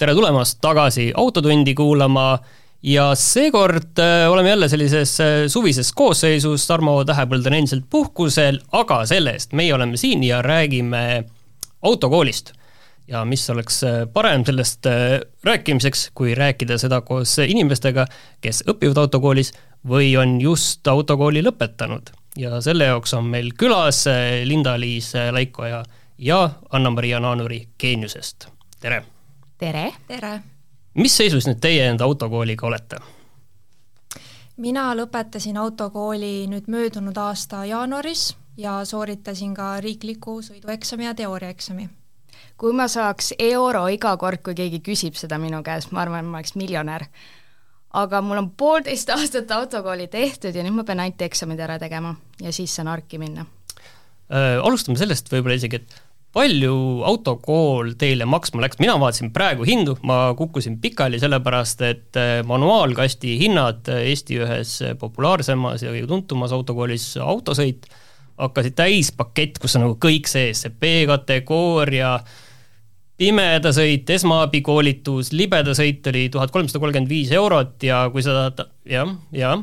tere tulemast tagasi Autotundi kuulama ja seekord äh, oleme jälle sellises äh, suvises koosseisus, Tarmo Tähepõld on endiselt puhkusel, aga selle-eest meie oleme siin ja räägime autokoolist. ja mis oleks äh, parem sellest rääkimiseks, kui rääkida seda koos inimestega, kes õpivad autokoolis või on just autokooli lõpetanud. ja selle jaoks on meil külas Linda-Liis Laikoja ja Anna-Maria Naanuri Geeniusest, tere! Tere! tere! mis seisus nüüd teie enda autokooliga olete? mina lõpetasin autokooli nüüd möödunud aasta jaanuaris ja sooritasin ka riikliku sõidueksami ja teooriaeksami. kui ma saaks euro iga kord, kui keegi küsib seda minu käest, ma arvan, ma oleks miljonär. aga mul on poolteist aastat autokooli tehtud ja nüüd ma pean ainult eksamid ära tegema ja siis saan arki minna äh,. Alustame sellest võib-olla isegi, et palju autokool teile maksma läks, mina vaatasin praegu hindu, ma kukkusin pikali, sellepärast et äh, manuaalkasti hinnad äh, Eesti ühes populaarsemas ja kõige tuntumas autokoolis autosõit hakkasid täispakett, kus on nagu kõik sees, see B-kategooria, pimedasõit, esmaabikoolitus, libedasõit oli tuhat kolmsada kolmkümmend viis eurot ja kui sa tahad, jah, jah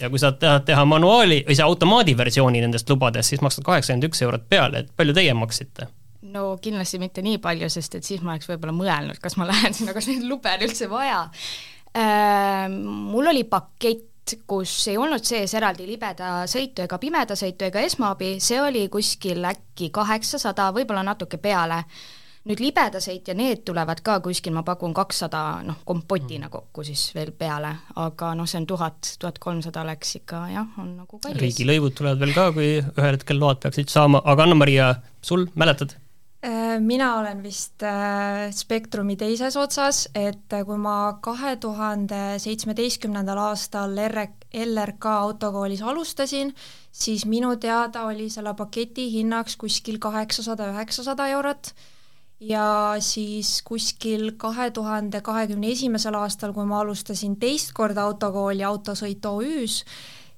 ja kui sa tahad teha manuaali või see automaadiversiooni nendest lubadest, siis maksad kaheksakümmend üks eurot peale, et palju teie maksite? no kindlasti mitte nii palju, sest et siis ma oleks võib-olla mõelnud, kas ma lähen sinna, kas neid lube on üldse vaja äh,. Mul oli pakett, kus ei olnud sees eraldi libeda sõitu ega pimeda sõitu ega esmaabi, see oli kuskil äkki kaheksasada, võib-olla natuke peale nüüd libedasõit ja need tulevad ka kuskil, ma pakun kakssada noh, kompotina mm. kokku siis veel peale, aga noh, see on tuhat, tuhat kolmsada läks ikka jah, on nagu kallis. riigilõivud tulevad veel ka, kui ühel hetkel load peaksid saama, aga Anna-Maria, sul, mäletad? Äh, mina olen vist äh, spektrumi teises otsas, et äh, kui ma kahe tuhande seitsmeteistkümnendal aastal R-, LRK autokoolis alustasin, siis minu teada oli selle paketi hinnaks kuskil kaheksasada, üheksasada eurot ja siis kuskil kahe tuhande kahekümne esimesel aastal, kui ma alustasin teist korda autokooli Autosõit OÜ-s,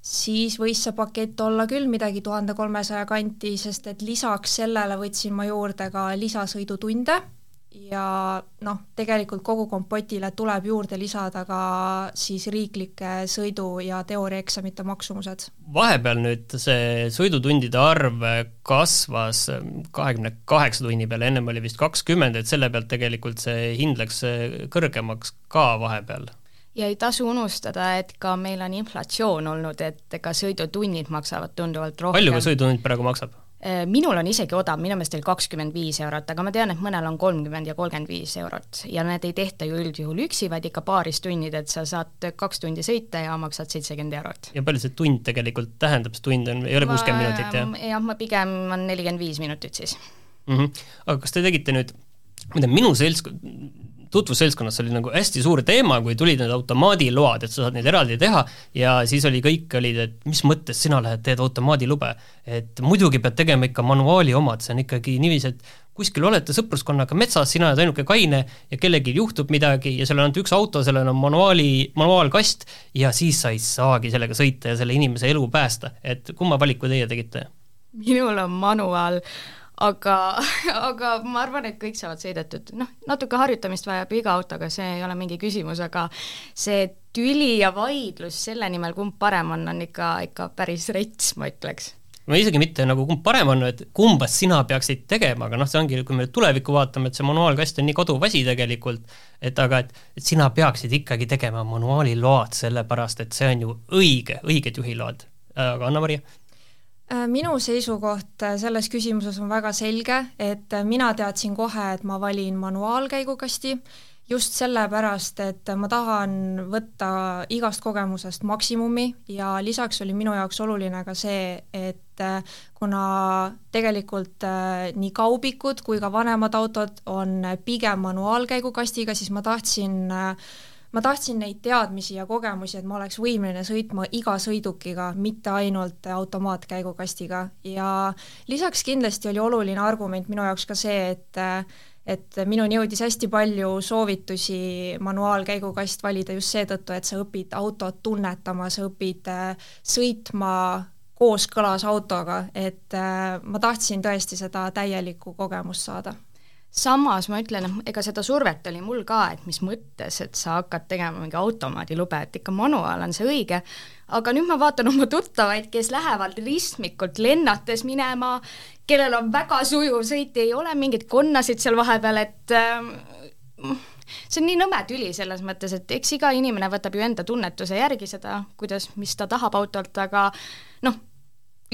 siis võis see pakett olla küll midagi tuhande kolmesaja kanti, sest et lisaks sellele võtsin ma juurde ka lisasõidutunde ja noh, tegelikult kogu kompotile tuleb juurde lisada ka siis riiklike sõidu- ja teooriaeksamite maksumused. vahepeal nüüd see sõidutundide arv kasvas kahekümne kaheksa tunni peale, ennem oli vist kakskümmend, et selle pealt tegelikult see hind läks kõrgemaks ka vahepeal ja ei tasu unustada, et ka meil on inflatsioon olnud, et ka sõidutunnid maksavad tunduvalt rohkem. palju ka sõidutund praegu maksab? Äh, minul on isegi odav, minu meelest oli kakskümmend viis eurot, aga ma tean, et mõnel on kolmkümmend ja kolmkümmend viis eurot ja need ei tehta ju üldjuhul üksi, vaid ikka paaris tunnid, et sa saad kaks tundi sõita ja maksad seitsekümmend eurot. ja palju see tund tegelikult tähendab, see tund on, ei ole kuuskümmend minutit, jah? jah, ma pigem on nelikümmend viis minutit siis mm. -hmm. aga kas te tegite nüüd, ma tean, minu seltskond, tutvusseltskonnas oli nagu hästi suur teema, kui tulid need automaadiload, et sa saad neid eraldi teha ja siis oli, kõik olid, et mis mõttes sina lähed, teed automaadilube. et muidugi pead tegema ikka manuaali omad, see on ikkagi niiviisi, et kuskil olete sõpruskonnaga metsas, sina oled ainuke kaine ja kellelgi juhtub midagi ja seal on ainult üks auto, sellel on manuaali, manuaalkast ja siis sa ei saagi sellega sõita ja selle inimese elu päästa, et kumma valiku teie tegite? minul on manuaal aga, aga ma arvan, et kõik saavad sõidetud, noh, natuke harjutamist vajab iga autoga, see ei ole mingi küsimus, aga see tüli ja vaidlus selle nimel, kumb parem on, on ikka, ikka päris rets, ma ütleks no isegi mitte nagu kumb parem on, et kumba sina peaksid tegema, aga noh, see ongi, kui me tulevikku vaatame, et see manuaalkast on nii koduvasi tegelikult, et aga et, et sina peaksid ikkagi tegema manuaaliload, sellepärast et see on ju õige, õiged juhiload. aga Anna-Maria? Äh, minu seisukoht äh, selles küsimuses on väga selge, et äh, mina teadsin kohe, et ma valin manuaalkäigukasti just sellepärast, et ma tahan võtta igast kogemusest maksimumi ja lisaks oli minu jaoks oluline ka see, et kuna tegelikult nii kaubikud kui ka vanemad autod on pigem manuaalkäigukastiga, siis ma tahtsin ma tahtsin neid teadmisi ja kogemusi, et ma oleks võimeline sõitma iga sõidukiga, mitte ainult automaatkäigukastiga. Ja lisaks kindlasti oli oluline argument minu jaoks ka see, et et minuni jõudis hästi palju soovitusi manuaalkäigukast valida just seetõttu, et sa õpid autot tunnetama, sa õpid sõitma kooskõlas autoga, et ma tahtsin tõesti seda täielikku kogemust saada samas ma ütlen, et ega seda survet oli mul ka, et mis mõttes, et sa hakkad tegema mingi automaadilube, et ikka manuaal on see õige, aga nüüd ma vaatan oma tuttavaid, kes lähevad ristmikult lennates minema, kellel on väga sujuv sõit, ei ole mingeid konnasid seal vahepeal, et äh, see on nii nõme tüli selles mõttes, et eks iga inimene võtab ju enda tunnetuse järgi seda, kuidas, mis ta tahab autolt, aga noh,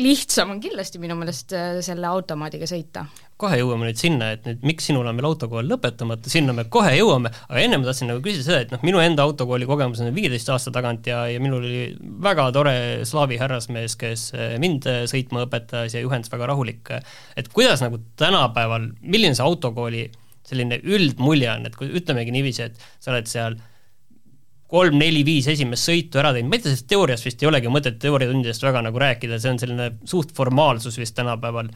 lihtsam on kindlasti minu meelest äh, selle automaadiga sõita. kohe jõuame nüüd sinna, et nüüd miks sinul on veel autokool lõpetamata, sinna me kohe jõuame, aga enne ma tahtsin nagu küsida seda, et noh, minu enda autokooli kogemus on viieteist aasta tagant ja, ja minul oli väga tore slaavi härrasmees, kes äh, mind äh, sõitma õpetas ja juhendas väga rahulik, et kuidas nagu tänapäeval, milline see autokooli selline üldmulje on, et kui ütlemegi niiviisi, et sa oled seal kolm-neli-viis esimest sõitu ära teinud, ma ei tea, sellest teooriast vist ei olegi mõtet teooriatundidest väga nagu rääkida, see on selline suht formaalsus vist tänapäeval.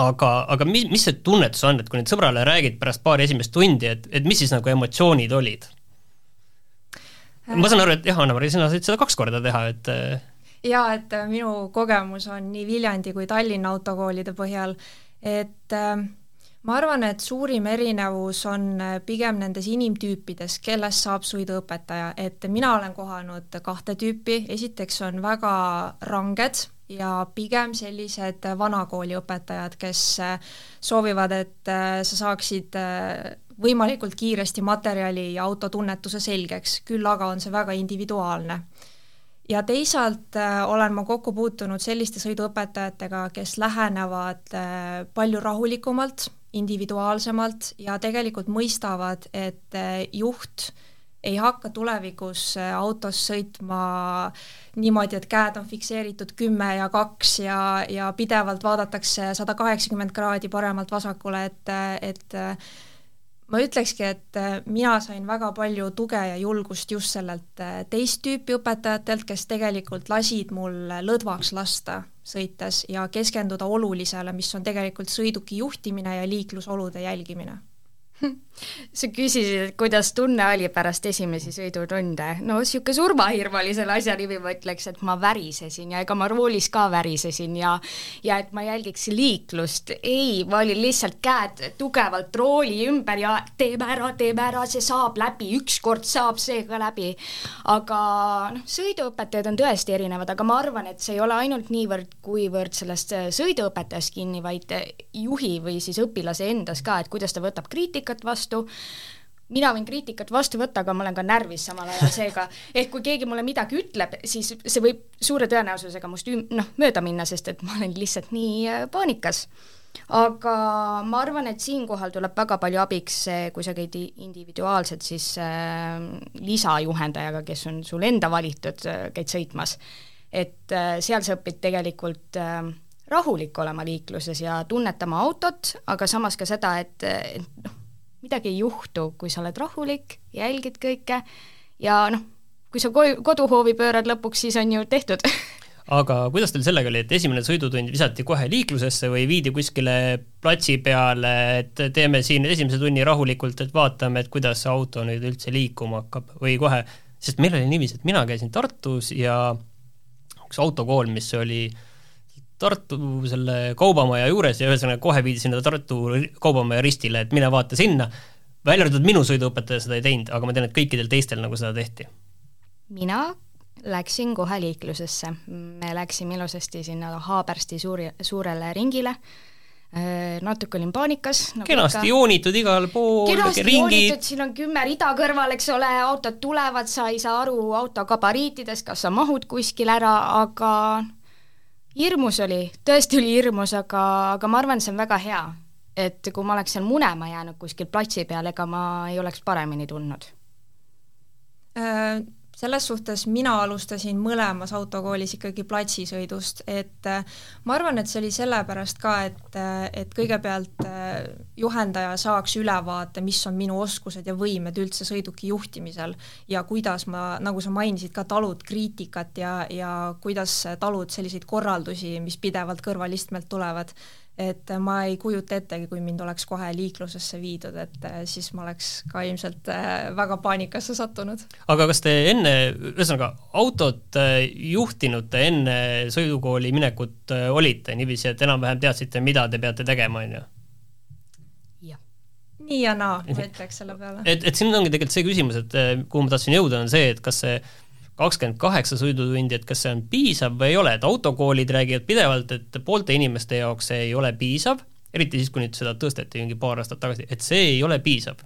aga, aga mis, mis see tunnetus on, et kui nüüd sõbrale räägid pärast paari esimest tundi, et, et mis siis nagu emotsioonid olid? ma saan aru, et jah, Anna-Mari, sina said seda kaks korda teha, et jaa, et minu kogemus on nii Viljandi kui Tallinna autokoolide põhjal, et äh, ma arvan, et suurim erinevus on äh, pigem nendes inimtüüpides, kellest saab sõiduõpetaja, et mina olen kohanud kahte tüüpi, esiteks on väga ranged ja pigem sellised vanakooli õpetajad, kes äh, soovivad, et äh, sa saaksid võimalikult kiiresti materjali ja autotunnetuse selgeks, küll aga on see väga individuaalne. Ja teisalt olen ma kokku puutunud selliste sõiduõpetajatega, kes lähenevad äh, palju rahulikumalt, individuaalsemalt ja tegelikult mõistavad, et äh, juht ei hakka tulevikus autos sõitma niimoodi, et käed on fikseeritud kümme ja kaks ja, ja pidevalt vaadatakse sada kaheksakümmend kraadi paremalt-vasakule, et, et ma ütlekski, et mina sain väga palju tuge ja julgust just sellelt teist tüüpi õpetajatelt, kes tegelikult lasid mul lõdvaks lasta sõites ja keskenduda olulisele, mis on tegelikult sõiduki juhtimine ja liiklusolude jälgimine sa küsisid, et kuidas tunne oli pärast esimesi sõidutunde. no niisugune surmahirm oli selle asja nimi, ma ütleks, et ma värisesin ja ega ma roolis ka värisesin ja ja et ma jälgiks liiklust. ei, ma olin lihtsalt käed tugevalt rooli ümber ja teeme ära, teeme ära, see saab läbi, ükskord saab see ka läbi. aga noh, sõiduõpetajad on tõesti erinevad, aga ma arvan, et see ei ole ainult niivõrd, kuivõrd sellest sõiduõpetajast kinni, vaid juhi või siis õpilase endas ka, et kuidas ta võtab kriitikat, kriitikat vastu, mina võin kriitikat vastu võtta, aga ma olen ka närvis samal ajal, seega ehk kui keegi mulle midagi ütleb, siis see võib suure tõenäosusega must üm-, noh, mööda minna, sest et ma olen lihtsalt nii äh, paanikas. aga ma arvan, et siinkohal tuleb väga palju abiks kui sa käid individuaalselt siis äh, lisajuhendajaga, kes on sul enda valitud äh,, käid sõitmas. et äh, seal sa õpid tegelikult äh, rahulik olema liikluses ja tunnetama autot, aga samas ka seda, et, et noh, midagi ei juhtu, kui sa oled rahulik, jälgid kõike ja noh, kui sa koduhoovi pöörad lõpuks, siis on ju tehtud. Aga kuidas teil sellega oli, et esimene sõidutund visati kohe liiklusesse või viidi kuskile platsi peale, et teeme siin esimese tunni rahulikult, et vaatame, et kuidas see auto nüüd üldse liikuma hakkab? Või kohe, sest meil oli niiviisi, et mina käisin Tartus ja üks autokool, mis oli äh, Tartu selle kaubamaja juures ja ühesõnaga kohe viidi sinna Tartu kaubamaja ristile, et mine vaata sinna, välja arvatud minu sõiduõpetaja seda ei teinud, aga ma tean, et kõikidel teistel nagu seda tehti. mina läksin kohe liiklusesse, me läksime ilusasti sinna Haabersti suuri, suurele ringile, natuke olin paanikas nagu. kenasti ikka. joonitud igal pool, kenasti ringi. joonitud, siin on kümme rida kõrval, eks ole, autod tulevad, sa ei saa aru auto gabariitidest, kas sa mahud kuskil ära, aga hirmus oli, tõesti oli hirmus, aga, aga ma arvan, see on väga hea. et kui ma oleks seal munema jäänud kuskil platsi peal, ega ma ei oleks paremini tundnud äh,. Selles suhtes mina alustasin mõlemas autokoolis ikkagi platsisõidust, et äh, ma arvan, et see oli sellepärast ka, et, äh, et kõigepealt äh, juhendaja saaks ülevaate, mis on minu oskused ja võimed üldse sõiduki juhtimisel ja kuidas ma, nagu sa mainisid, ka talud kriitikat ja, ja kuidas talud selliseid korraldusi, mis pidevalt kõrvalistmelt tulevad et ma ei kujuta ettegi, kui mind oleks kohe liiklusesse viidud, et äh, siis ma oleks ka ilmselt äh, väga paanikasse sattunud. aga kas te enne, ühesõnaga autot äh, juhtinud te enne sõidukooli minekut olite niiviisi, et enam-vähem teadsite, mida te peate tegema, on ju? nii ja naa, ma ütleks selle peale. et, et siin ongi tegelikult see küsimus, et kuhu ma tahtsin jõuda, on see, et kas see kakskümmend kaheksa sõidutundi, et kas see on piisav või ei ole, et autokoolid räägivad pidevalt, et poolte inimeste jaoks see ei ole piisav, eriti siis, kui nüüd seda tõsteti mingi paar aastat tagasi, et see ei ole piisav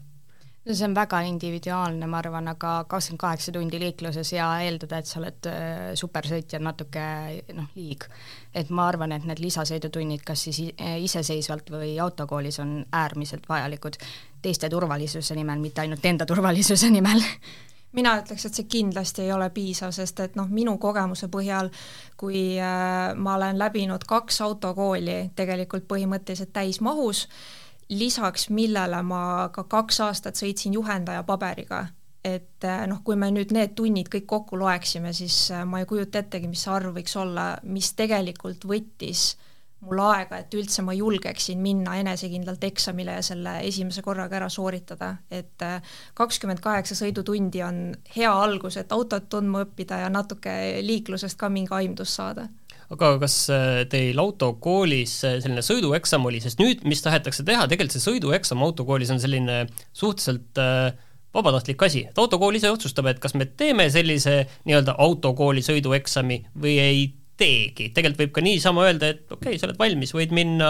no see on väga individuaalne, ma arvan, aga kakskümmend kaheksa tundi liikluses ja eeldada, et sa oled äh, supersõitja, on natuke noh, liig. et ma arvan, et need lisasõidutunnid, kas siis iseseisvalt või autokoolis, on äärmiselt vajalikud teiste turvalisuse nimel, mitte ainult enda turvalisuse nimel mina ütleks, et see kindlasti ei ole piisav, sest et noh, minu kogemuse põhjal, kui äh, ma olen läbinud kaks autokooli tegelikult põhimõtteliselt täismahus, lisaks millele ma ka kaks aastat sõitsin juhendaja paberiga, et äh, noh, kui me nüüd need tunnid kõik kokku loeksime, siis äh, ma ei kujuta ettegi, mis see arv võiks olla, mis tegelikult võttis mul aega, et üldse ma julgeksin minna enesekindlalt eksamile ja selle esimese korraga ära sooritada, et äh, kakskümmend kaheksa sõidutundi on hea algus, et autot tundma õppida ja natuke liiklusest ka mingi aimdus saada. Aga kas äh, teil autokoolis äh, selline sõidueksam oli, sest nüüd, mis tahetakse teha, tegelikult see sõidueksam autokoolis on selline suhteliselt vabatahtlik asi, et autokool ise otsustab, et kas me teeme sellise nii-öelda autokooli sõidueksami või ei teegi, tegelikult võib ka niisama öelda, et okei okay,, sa oled valmis, võid minna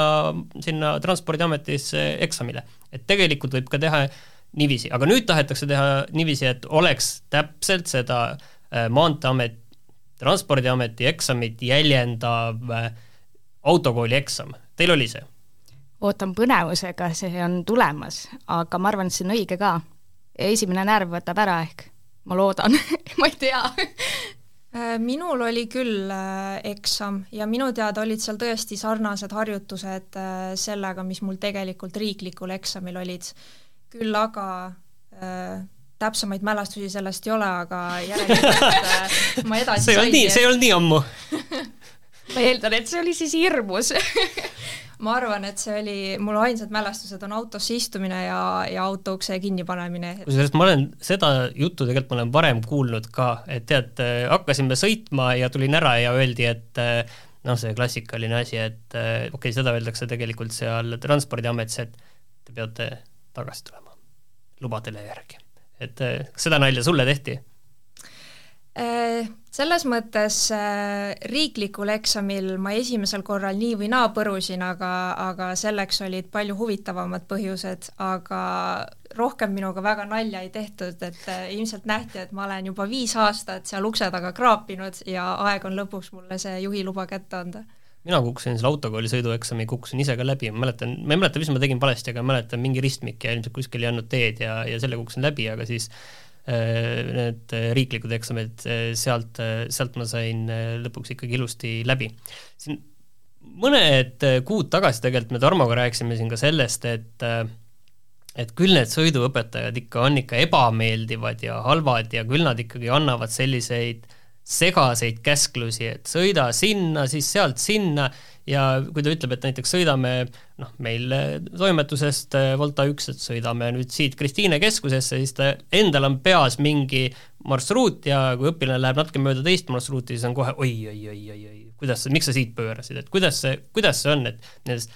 sinna Transpordiametisse eksamile. et tegelikult võib ka teha niiviisi, aga nüüd tahetakse teha niiviisi, et oleks täpselt seda äh, Maanteeamet, Transpordiameti eksamit jäljendav äh, autokooli eksam, teil oli see? ootan põnevusega, see on tulemas, aga ma arvan, et see on õige ka. esimene närv võtab ära ehk, ma loodan ma ei tea minul oli küll äh, eksam ja minu teada olid seal tõesti sarnased harjutused äh, sellega, mis mul tegelikult riiklikul eksamil olid. küll aga äh, täpsemaid mälestusi sellest ei ole, aga järelikult ma edasi see ei olnud nii, see ei olnud nii ammu ma eeldan, et see oli siis hirmus ma arvan, et see oli, mul ainsad mälestused on autosse istumine ja, ja auto ukse kinnipanemine. kusjuures ma olen seda juttu tegelikult ma olen varem kuulnud ka, et tead, hakkasime sõitma ja tulin ära ja öeldi, et noh, see klassikaline asi, et okei okay,, seda öeldakse tegelikult seal Transpordiametis, et te peate tagasi tulema lubadele järgi. et kas seda nalja sulle tehti? Äh, selles mõttes äh, riiklikul eksamil ma esimesel korral nii või naa põrusin, aga, aga selleks olid palju huvitavamad põhjused, aga rohkem minuga väga nalja ei tehtud, et äh, ilmselt nähti, et ma olen juba viis aastat seal ukse taga kraapinud ja aeg on lõpuks mulle see juhiluba kätte anda. Mina kukkusin selle autokooli sõidueksami, kukkusin ise ka läbi, ma mäletan, ma ei mäleta, mis ma tegin valesti, aga mäletan mingi ristmik ja ilmselt kuskil ei andnud teed ja, ja selle kukkusin läbi, aga siis need riiklikud eksamid, äh, sealt, äh, sealt ma sain lõpuks ikkagi ilusti läbi. siin mõned kuud tagasi tegelikult me Tarmoga rääkisime siin ka sellest, et et küll need sõiduõpetajad ikka on ikka ebameeldivad ja halvad ja küll nad ikkagi annavad selliseid segaseid käsklusi, et sõida sinna, siis sealt sinna ja kui ta ütleb, et näiteks sõidame noh, meil toimetusest äh, Volta üks, et sõidame nüüd siit Kristiine keskusesse, siis ta endal on peas mingi marsruut ja kui õpilane läheb natuke mööda teist marsruuti, siis on kohe oi-oi-oi-oi-oi, kuidas miks sa siit pöörasid, et kuidas see, kuidas see on, et nendest,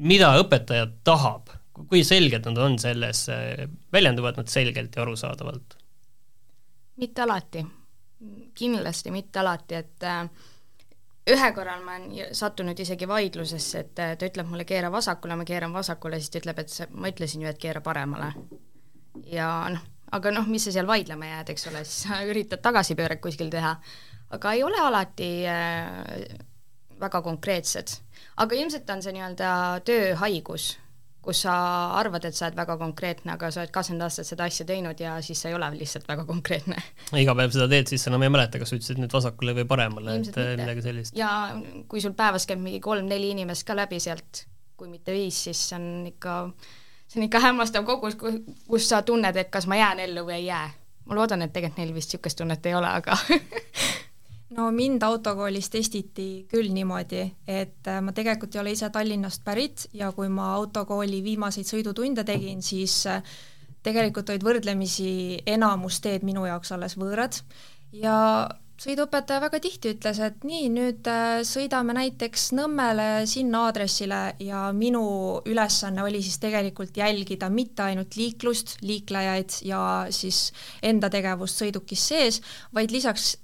mida õpetaja tahab, kui selged nad on selles, äh, väljenduvad nad selgelt ja arusaadavalt? mitte alati, kindlasti mitte alati, et äh, ühe korral ma olen sattunud isegi vaidlusesse, et ta ütleb mulle keera vasakule, ma keeran vasakule, siis ta ütleb, et sa, ma ütlesin ju, et keera paremale. ja noh, aga noh, mis sa seal vaidlema jääd, eks ole, siis sa üritad tagasipööret kuskil teha. aga ei ole alati äh, väga konkreetsed. aga ilmselt on see nii-öelda tööhaigus, kus sa arvad, et sa oled väga konkreetne, aga sa oled kakskümmend aastat seda asja teinud ja siis sa ei ole lihtsalt väga konkreetne. iga päev seda teed, siis sa enam ei mäleta, kas sa ütlesid nüüd vasakule või paremale, et mitte. midagi sellist. ja kui sul päevas käib mingi kolm-neli inimest ka läbi sealt, kui mitte viis, siis see on ikka, see on ikka hämmastav kogus, kus sa tunned, et kas ma jään ellu või ei jää. ma loodan, et tegelikult neil vist niisugust tunnet ei ole, aga no mind autokoolis testiti küll niimoodi, et äh, ma tegelikult ei ole ise Tallinnast pärit ja kui ma autokooli viimaseid sõidutunde tegin, siis äh, tegelikult olid võrdlemisi enamus teed minu jaoks alles võõrad. Ja sõiduõpetaja väga tihti ütles, et nii, nüüd äh, sõidame näiteks Nõmmele sinna aadressile ja minu ülesanne oli siis tegelikult jälgida mitte ainult liiklust, liiklejaid ja siis enda tegevust sõidukis sees, vaid lisaks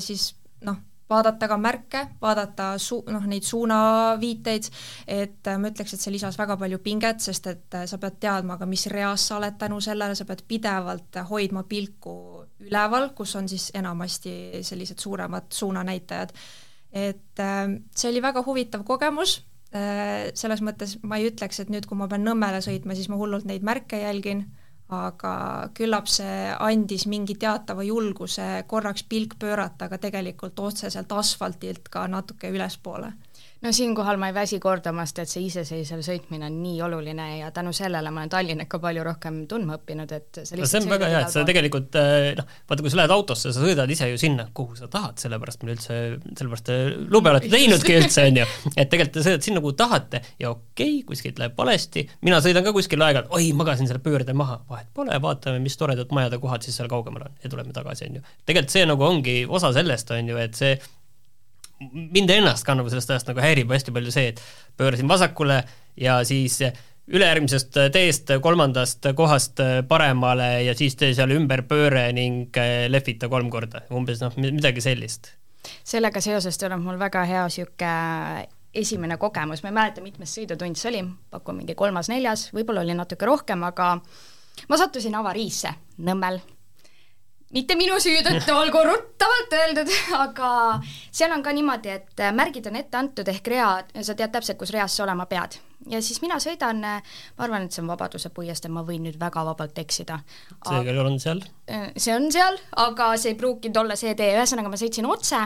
siis noh, vaadata ka märke, vaadata su-, noh, neid suunaviiteid, et äh, ma ütleks, et see lisas väga palju pinget, sest et äh, sa pead teadma ka, mis reas sa oled tänu sellele, sa pead pidevalt hoidma pilku üleval, kus on siis enamasti sellised suuremad suunanäitajad. et äh, see oli väga huvitav kogemus, selles mõttes ma ei ütleks, et nüüd, kui ma pean Nõmmele sõitma, siis ma hullult neid märke jälgin aga küllap see andis mingi teatava julguse korraks pilk pöörata ka tegelikult otseselt asfaltilt ka natuke ülespoole no siinkohal ma ei väsi kordamast, et see iseseisev sõitmine on nii oluline ja tänu sellele ma olen Tallinnat ka palju rohkem tundma õppinud, et see no see on väga hea, et sa tegelikult eh, noh, vaata, kui sa lähed autosse, sa sõidad ise ju sinna, kuhu sa tahad, sellepärast meil üldse, sellepärast te lube olete teinudki üldse, on ju, et tegelikult te sõidate sinna, kuhu tahate ja okei okay,, kuskilt läheb valesti, mina sõidan ka kuskil aeg-ajalt, oi, magasin selle pöörde maha, vahet pole, vaatame, mis toredad majade kohad siis seal kaugemal on ja tuleme tagasi, on ju. tegelikult see nagu ongi osa sellest, on ju, et see mind ennast ka nagu sellest ajast nagu häirib hästi palju see, et pöörasin vasakule ja siis ülejärgmisest teest kolmandast kohast paremale ja siis tee seal ümberpööre ning lehvita kolm korda, umbes noh, midagi sellist. sellega seoses tuleb mul väga hea niisugune esimene kogemus, ma ei mäleta, mitmes sõidutund see oli, pakun mingi kolmas-neljas, võib-olla oli natuke rohkem, aga ma sattusin avariisse Nõmmel mitte minu süü tõttu, olgu ruttavalt öeldud, aga seal on ka niimoodi, et märgid on ette antud ehk rea, sa tead täpselt, kus reas sa olema pead. ja siis mina sõidan, ma arvan, et see on Vabaduse puiestee, ma võin nüüd väga vabalt eksida. see juhul on seal? see on seal, aga see ei pruukinud olla see tee, ühesõnaga ma sõitsin otse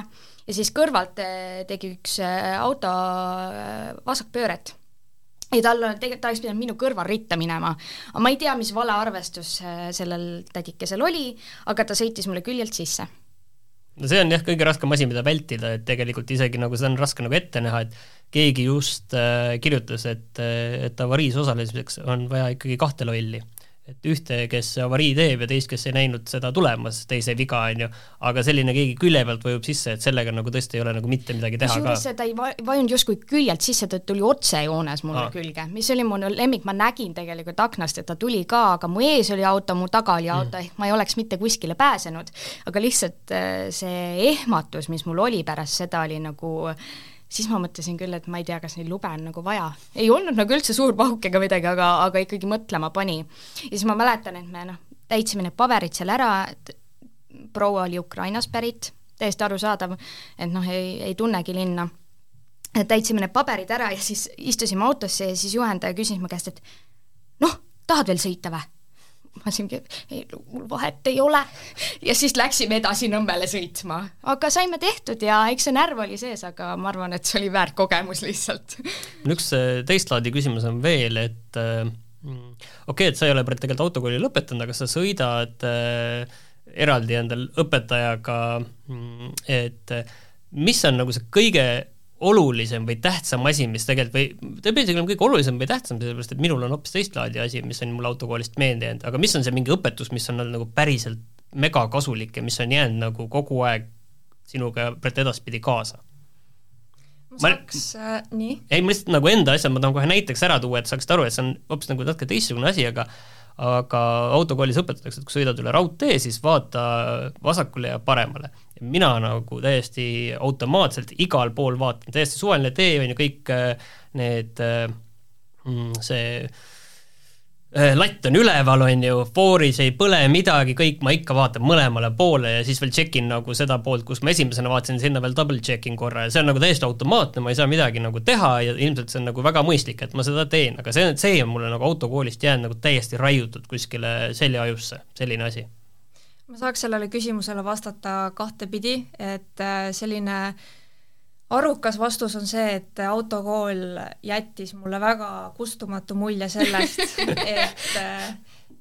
ja siis kõrvalt tegi üks auto vasakpööret ja tal on, tegelikult ta oleks pidanud minu kõrval ritta minema. aga ma ei tea, mis valearvestus äh, sellel tädikesel oli, aga ta sõitis mulle küljelt sisse. no see on jah, kõige raskem asi, mida vältida, et tegelikult isegi nagu seda on raske nagu ette näha, et keegi just äh, kirjutas, et, äh, et avariis osalemiseks on vaja ikkagi kahte lolli et ühte, kes avarii teeb ja teist, kes ei näinud seda tulemas, teise viga, on ju, aga selline keegi külje pealt vajub sisse, et sellega nagu tõesti ei ole nagu mitte midagi teha ka. ta ei vajunud justkui küljelt sisse, ta tuli otsejoones mulle Aa. külge, mis oli mu lemmik, ma nägin tegelikult aknast, et ta tuli ka, aga mu ees oli auto, mu taga oli auto mm., ehk ma ei oleks mitte kuskile pääsenud. aga lihtsalt äh, see ehmatus, mis mul oli pärast seda, oli nagu siis ma mõtlesin küll, et ma ei tea, kas neil lube on nagu vaja. ei olnud nagu üldse suur pauk ega midagi, aga, aga ikkagi mõtlema pani. ja siis ma mäletan, et me noh, täitsime need paberid seal ära, et proua oli Ukrainast pärit, täiesti arusaadav, et noh, ei, ei tunnegi linna. täitsime need paberid ära ja siis istusime autosse ja siis juhendaja küsis mu käest, et noh, tahad veel sõita või? Ma siingi, ei, mul vahet ei ole. ja siis läksime edasi Nõmmele sõitma, aga saime tehtud ja eks see närv oli sees, aga ma arvan, et see oli väärt kogemus lihtsalt. üks äh, teist laadi küsimus on veel, et äh, okei okay,, et sa ei ole tegelikult autokooli lõpetanud, aga sa sõidad äh, eraldi endal õpetajaga, mm, et äh, mis on nagu see kõige olulisem või tähtsam asi, mis tegelikult või ta ei pea isegi olema kõige olulisem või tähtsam, sellepärast et minul on hoopis teist laadi asi, mis on mul autokoolist meelde jäänud, aga mis on see mingi õpetus, mis on nagu päriselt megakasulik ja mis on jäänud nagu kogu aeg sinuga edaspidi kaasa? ma saaks äh,, nii? ei, ma lihtsalt nagu enda asja, ma tahan kohe näiteks ära tuua, et saaksite aru, et see on hoopis nagu natuke teistsugune asi, aga aga autokoolis õpetatakse, et kui sõidad üle raudtee, siis vaata vasakule ja paremale. Mina nagu täiesti automaatselt igal pool vaatan, täiesti suvaline tee on ju kõik äh, need, äh, mm, see latt on üleval, on ju, fooris ei põle midagi, kõik, ma ikka vaatan mõlemale poole ja siis veel check in nagu seda poolt, kus ma esimesena vaatasin, sinna veel double check in korra ja see on nagu täiesti automaatne, ma ei saa midagi nagu teha ja ilmselt see on nagu väga mõistlik, et ma seda teen, aga see, see on mulle nagu autokoolist jäänud nagu täiesti raiutud kuskile seljajusse, selline asi. ma saaks sellele küsimusele vastata kahtepidi, et äh, selline äh, arukas vastus on see, et autokool jättis mulle väga kustumatu mulje sellest, et äh,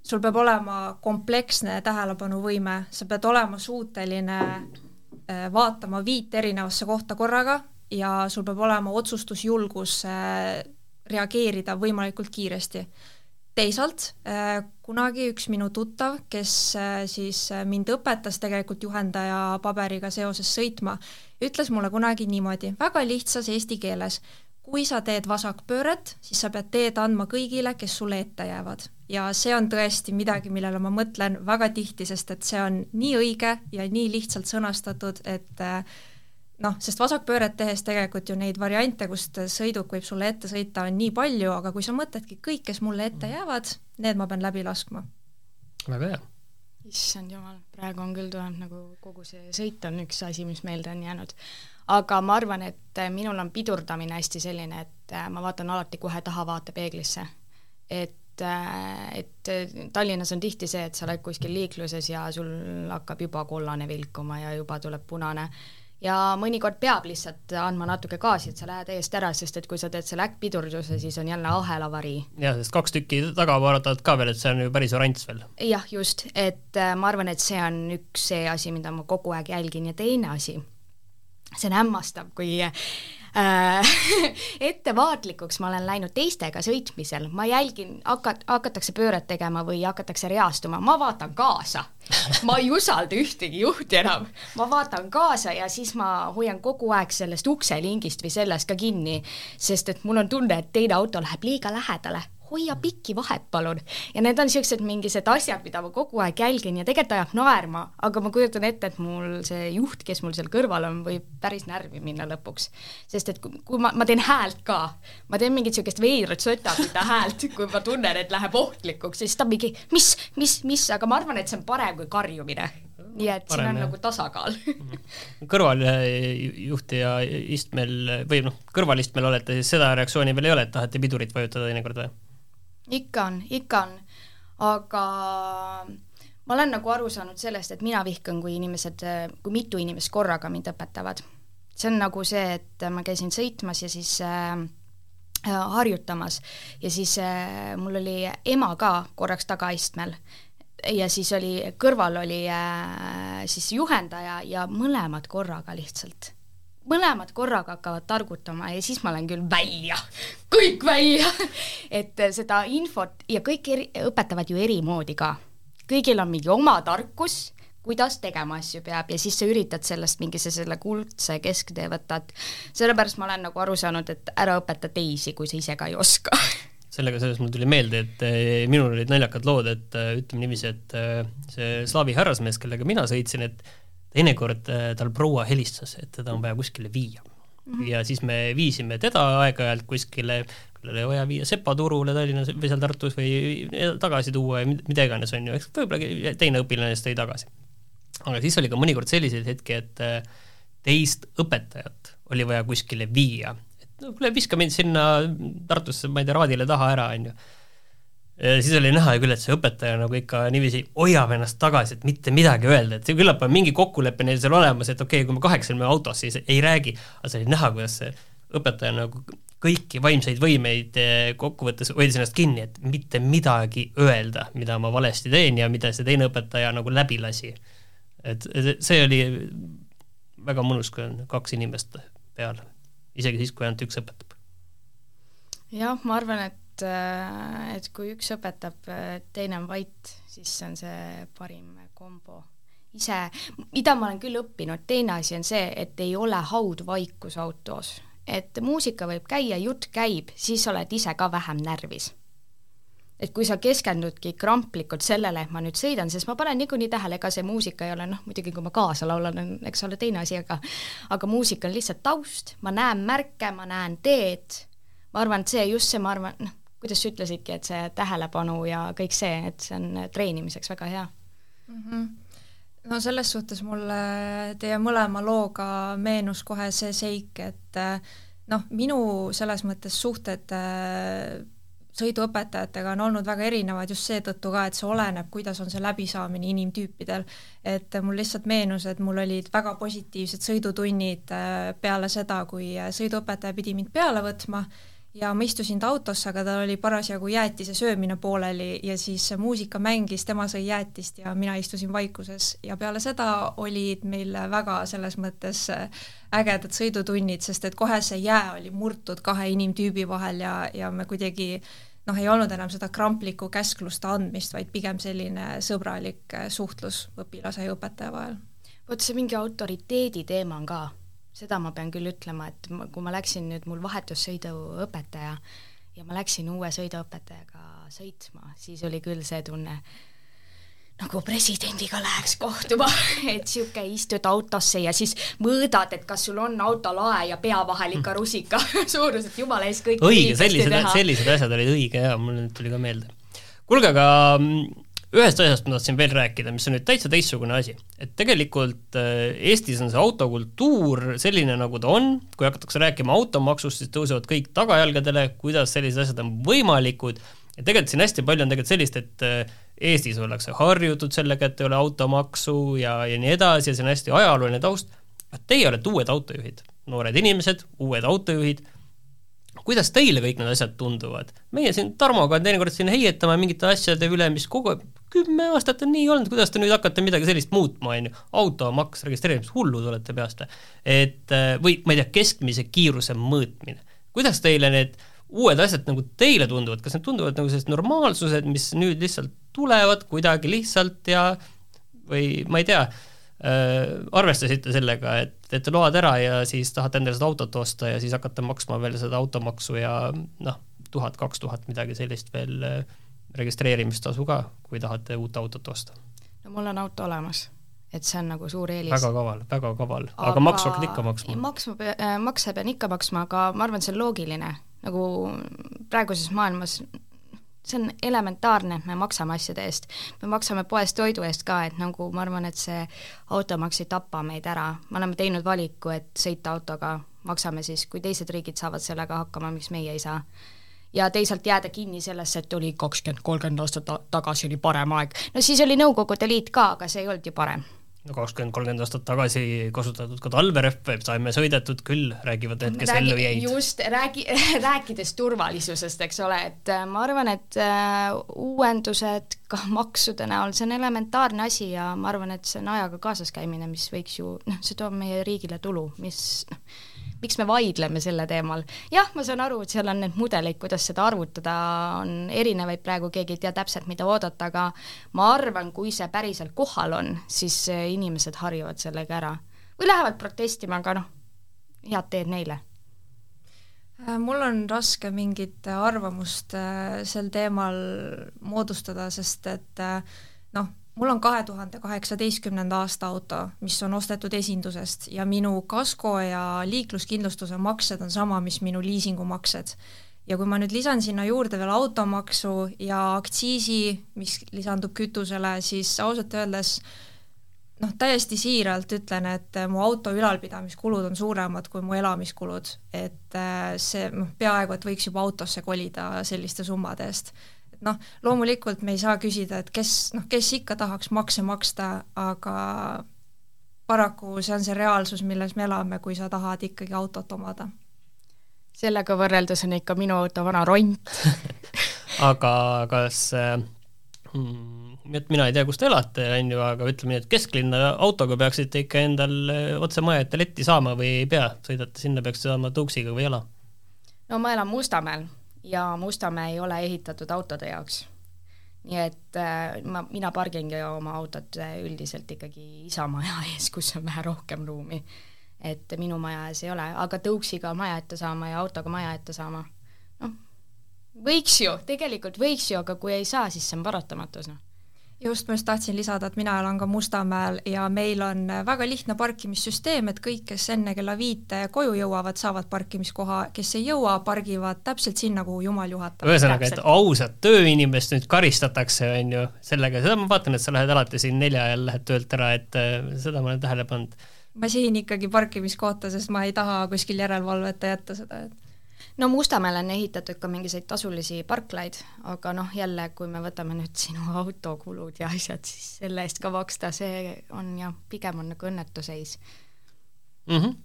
sul peab olema kompleksne tähelepanuvõime, sa pead olema suuteline äh, vaatama viit erinevasse kohta korraga ja sul peab olema otsustusjulgus äh, reageerida võimalikult kiiresti teisalt äh, kunagi üks minu tuttav, kes äh, siis äh, mind õpetas tegelikult juhendaja paberiga seoses sõitma, ütles mulle kunagi niimoodi, väga lihtsas eesti keeles, kui sa teed vasakpööret, siis sa pead teed andma kõigile, kes sulle ette jäävad. ja see on tõesti midagi, millele ma mõtlen väga tihti, sest et see on nii õige ja nii lihtsalt sõnastatud, et äh, noh, sest vasakpööret tehes tegelikult ju neid variante, kust sõiduk võib sulle ette sõita, on nii palju, aga kui sa mõtledki, kõik, kes mulle ette mm. jäävad, need ma pean läbi laskma. väga hea. issand jumal, praegu on küll tulnud nagu kogu see sõit on üks asi, mis meelde on jäänud. aga ma arvan, et minul on pidurdamine hästi selline, et ma vaatan alati kohe taha vaatepeeglisse. et et Tallinnas on tihti see, et sa oled kuskil liikluses ja sul hakkab juba kollane vilkuma ja juba tuleb punane ja mõnikord peab lihtsalt andma natuke gaasi, et sa lähed eest ära, sest et kui sa teed selle äkkpidurduse, siis on jälle ahelavarii. jah, sest kaks tükki taga vaatavad ka veel, et see on ju päris oranž veel. jah, just, et äh, ma arvan, et see on üks see asi, mida ma kogu aeg jälgin ja teine asi, see on hämmastav, kui ettevaatlikuks ma olen läinud teistega sõitmisel, ma jälgin, hakat-, hakatakse pööret tegema või hakatakse reastuma, ma vaatan kaasa. ma ei usalda ühtegi juhti enam, ma vaatan kaasa ja siis ma hoian kogu aeg sellest ukselingist või sellest ka kinni, sest et mul on tunne, et teine auto läheb liiga lähedale hoia pikki vahet, palun. ja need on niisugused mingisugused asjad, mida ma kogu aeg jälgin ja tegelikult ajab naerma, aga ma kujutan ette, et mul see juht, kes mul seal kõrval on, võib päris närvi minna lõpuks. sest et kui, kui ma, ma teen häält ka, ma teen mingit niisugust veidrat sötaküta häält, kui ma tunnen, et läheb ohtlikuks, siis ta mingi mis, mis, mis, aga ma arvan, et see on parem kui karjumine nii et Parem, siin on jah. nagu tasakaal kõrvaljuhtija istmel või noh, kõrvalistmel olete, siis seda reaktsiooni veel ei ole, et tahate pidurit vajutada teinekord või? Ikka on, ikka on, aga ma olen nagu aru saanud sellest, et mina vihkan, kui inimesed, kui mitu inimest korraga mind õpetavad. see on nagu see, et ma käisin sõitmas ja siis äh, harjutamas. Ja siis äh, mul oli ema ka korraks tagaistmel. Ja siis oli, kõrval oli äh, siis juhendaja ja mõlemad korraga lihtsalt mõlemad korraga hakkavad targutama ja siis ma lähen küll välja, kõik välja! Et seda infot ja kõik eri, õpetavad ju eri moodi ka. kõigil on mingi oma tarkus, kuidas tegema asju peab ja siis sa üritad sellest mingise selle kuldse kesktee võtta, et sellepärast ma olen nagu aru saanud, et ära õpeta teisi, kui sa ise ka ei oska. Sellega seoses mul tuli meelde, et eh, minul olid naljakad lood, et eh, ütleme niiviisi, et see slaavi härrasmees, kellega mina sõitsin, et teinekord äh, tal proua helistas, et teda on vaja kuskile viia mm. -hmm. ja siis me viisime teda aeg-ajalt kuskile, oli vaja viia Sepa turule Tallinnas või seal Tartus või tagasi tuua ja mida iganes, on ju, eks võib-olla teine õpilane siis tõi tagasi. aga siis oli ka mõnikord selliseid hetki, et äh, teist õpetajat oli vaja kuskile viia, et no kuule, viska mind sinna Tartusse, ma ei tea, Raadile taha ära, on ju siis oli näha küll, et see õpetaja nagu ikka niiviisi hoiab ennast tagasi, et mitte midagi öelda, et küllap on mingi kokkulepe neil seal olemas, et okei okay,, kui me kahekesi oleme autos, siis ei räägi, aga see oli näha, kuidas see õpetaja nagu kõiki vaimseid võimeid eh, kokkuvõttes hoidis ennast kinni, et mitte midagi öelda, mida ma valesti teen ja mida see teine õpetaja nagu läbi lasi. et see oli väga mõnus, kui on kaks inimest peal, isegi siis, kui ainult üks õpetab. jah, ma arvan, et et, äh, et kui üks õpetab, teine on vait, siis on see parim kombo. ise, mida ma olen küll õppinud, teine asi on see, et ei ole haudvaikus autos. et muusika võib käia, jutt käib, siis oled ise ka vähem närvis et kui sa keskendudki kramplikult sellele, et ma nüüd sõidan, sest ma panen niikuinii tähele, ega see muusika ei ole noh, muidugi kui ma kaasa laulan, on eks ole teine asi, aga aga muusika on lihtsalt taust, ma näen märke, ma näen teed, ma arvan, et see just see, ma arvan, noh, kuidas sa ütlesidki, et see tähelepanu ja kõik see, et see on treenimiseks väga hea mm. -hmm no selles suhtes mulle teie mõlema looga meenus kohe see seik, et noh, minu selles mõttes suhted sõiduõpetajatega on olnud väga erinevad just seetõttu ka, et see oleneb, kuidas on see läbisaamine inimtüüpidel. et mul lihtsalt meenus, et mul olid väga positiivsed sõidutunnid äh, peale seda, kui sõiduõpetaja pidi mind peale võtma ja ma istusin ta autosse, aga tal oli parasjagu jäätise söömine pooleli ja siis muusika mängis, tema sõi jäätist ja mina istusin vaikuses ja peale seda olid meil väga selles mõttes äh, ägedad sõidutunnid, sest et kohe see jää oli murtud kahe inimtüübi vahel ja, ja me kuidagi noh, ei olnud enam seda kramplikku käskluste andmist, vaid pigem selline sõbralik äh, suhtlus õpilase ja õpetaja vahel. vot see mingi autoriteedi teema on ka seda ma pean küll ütlema, et ma, kui ma läksin nüüd, mul vahetussõiduõpetaja ja ma läksin uue sõiduõpetajaga sõitma, siis oli küll see tunne, nagu presidendiga läheks kohtuma, et sihuke istud autosse ja siis mõõdad, et kas sul on autolae ja pea vahel ikka rusika suurus, et jumala eest kõik õige, sellised, sellised asjad olid õige ja mul nüüd tuli ka meelde. kuulge, aga mm, ühest asjast ma tahtsin veel rääkida, mis on nüüd täitsa teistsugune asi. et tegelikult äh, Eestis on see autokultuur selline, nagu ta on, kui hakatakse rääkima automaksust, siis tõusevad kõik tagajalgadele, kuidas sellised asjad on võimalikud, ja tegelikult siin hästi palju on tegelikult sellist, et äh, Eestis ollakse harjutud sellega, et ei ole automaksu ja, ja nii edasi ja see on hästi ajalooline taust, teie olete uued autojuhid, noored inimesed, uued autojuhid kuidas teile kõik need asjad tunduvad? meie siin Tarmoga teinekord siin heietame mingite asjade üle, mis kogu aeg, kümme aastat on nii olnud, kuidas te nüüd hakkate midagi sellist muutma, on ju, automaks, registreerimis, hullud olete peast või? et või ma ei tea, keskmise kiiruse mõõtmine. kuidas teile need uued asjad nagu teile tunduvad, kas need tunduvad nagu sellised normaalsused, mis nüüd lihtsalt tulevad kuidagi lihtsalt ja või ma ei tea arvestasite sellega, et teete load ära ja siis tahate endale seda autot osta ja siis hakkate maksma veel seda automaksu ja noh, tuhat, kaks tuhat, midagi sellist veel äh, registreerimistasu ka, kui tahate uut autot osta. no mul on auto olemas, et see on nagu suur eelis. väga kaval, väga kaval, aga maksu hakkad ikka maksma? maksma, äh, makse pean ikka maksma, aga ma arvan, et see on loogiline, nagu praeguses maailmas see on elementaarne, et me maksame asjade eest. me maksame poes toidu eest ka, et nagu ma arvan, et see automaks ei tapa meid ära, me oleme teinud valiku, et sõita autoga, maksame siis, kui teised riigid saavad sellega hakkama, miks meie ei saa. ja teisalt jääda kinni sellesse, et oli kakskümmend, kolmkümmend aastat tagasi oli parem aeg. no siis oli Nõukogude Liit ka, aga see ei olnud ju parem kakskümmend, kolmkümmend aastat tagasi kasutatud ka talverehve, saime sõidetud küll, räägivad need, kes ellu jäid. just, räägi, rääkides turvalisusest, eks ole, et äh, ma arvan, et äh, uuendused ka maksude näol, see on elementaarne asi ja ma arvan, et see on ajaga kaasas käimine, mis võiks ju, noh, see toob meie riigile tulu, mis noh, miks me vaidleme selle teemal. jah, ma saan aru, et seal on need mudeleid, kuidas seda arvutada, on erinevaid praegu, keegi ei tea täpselt, mida oodata, aga ma arvan, kui see päriselt kohal on, siis inimesed harjuvad sellega ära. või lähevad protestima, aga noh, head teed neile äh, mul on raske mingit arvamust äh, sel teemal moodustada, sest et äh, noh, mul on kahe tuhande kaheksateistkümnenda aasta auto, mis on ostetud esindusest ja minu kasko ja liikluskindlustuse maksed on sama, mis minu liisingumaksed. ja kui ma nüüd lisan sinna juurde veel automaksu ja aktsiisi, mis lisandub kütusele, siis ausalt öeldes noh, täiesti siiralt ütlen, et mu auto ülalpidamiskulud on suuremad kui mu elamiskulud, et äh, see noh, peaaegu et võiks juba autosse kolida selliste summade eest noh, loomulikult me ei saa küsida, et kes, noh, kes ikka tahaks makse maksta, aga paraku see on see reaalsus, milles me elame, kui sa tahad ikkagi autot omada. sellega võrreldes on ikka minu auto vana ront aga kas mm, et mina ei tea, kus te elate, on ju, aga ütleme nii, et kesklinna autoga peaksite ikka endal otse maja ette letti saama või ei pea, sõidate sinna, peaks saama tõuksiga või jala? no ma elan Mustamäel ja Mustamäe ei ole ehitatud autode jaoks. nii et äh, ma, mina pargingi oma autot äh, üldiselt ikkagi isa maja ees, kus on vähe rohkem ruumi. et minu maja ees ei ole, aga tõuksiga maja ette saama ja autoga maja ette saama, noh, võiks ju, tegelikult võiks ju, aga kui ei saa, siis see on paratamatus, noh just, ma just tahtsin lisada, et mina elan ka Mustamäel ja meil on väga lihtne parkimissüsteem, et kõik, kes enne kella viite koju jõuavad, saavad parkimiskoha, kes ei jõua, pargivad täpselt sinna, kuhu jumal juhatab. ühesõnaga, et ausat tööinimest nüüd karistatakse, on ju, sellega, seda ma vaatan, et sa lähed alati siin nelja ajal lähed töölt ära, et äh, seda ma olen tähele pannud. ma sihin ikkagi parkimiskohta, sest ma ei taha kuskil järelevalveta jätta seda, et no Mustamäel on ehitatud ka mingisuguseid tasulisi parklaid, aga noh, jälle, kui me võtame nüüd sinu autokulud ja asjad, siis selle eest ka maksta, see on jah, pigem on nagu õnnetuseis mm. -hmm.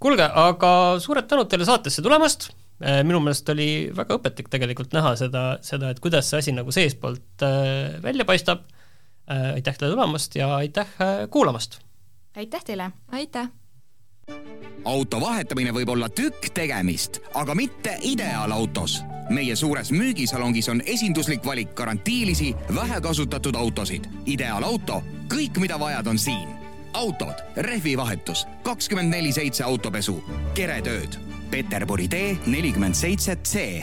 kuulge, aga suured tänud teile saatesse tulemast, äh, minu meelest oli väga õpetlik tegelikult näha seda, seda, et kuidas see asi nagu seestpoolt äh, välja paistab, äh, aitäh teile tulemast ja aitäh kuulamast! aitäh teile! aitäh! Auto vahetamine võib olla tükk tegemist, aga mitte ideaalautos. meie suures müügisalongis on esinduslik valik garantiilisi, vähekasutatud autosid. ideaalauto, kõik, mida vajad, on siin. autod, rehvivahetus, kakskümmend neli seitse autopesu, keretööd. Peterburi tee nelikümmend seitse C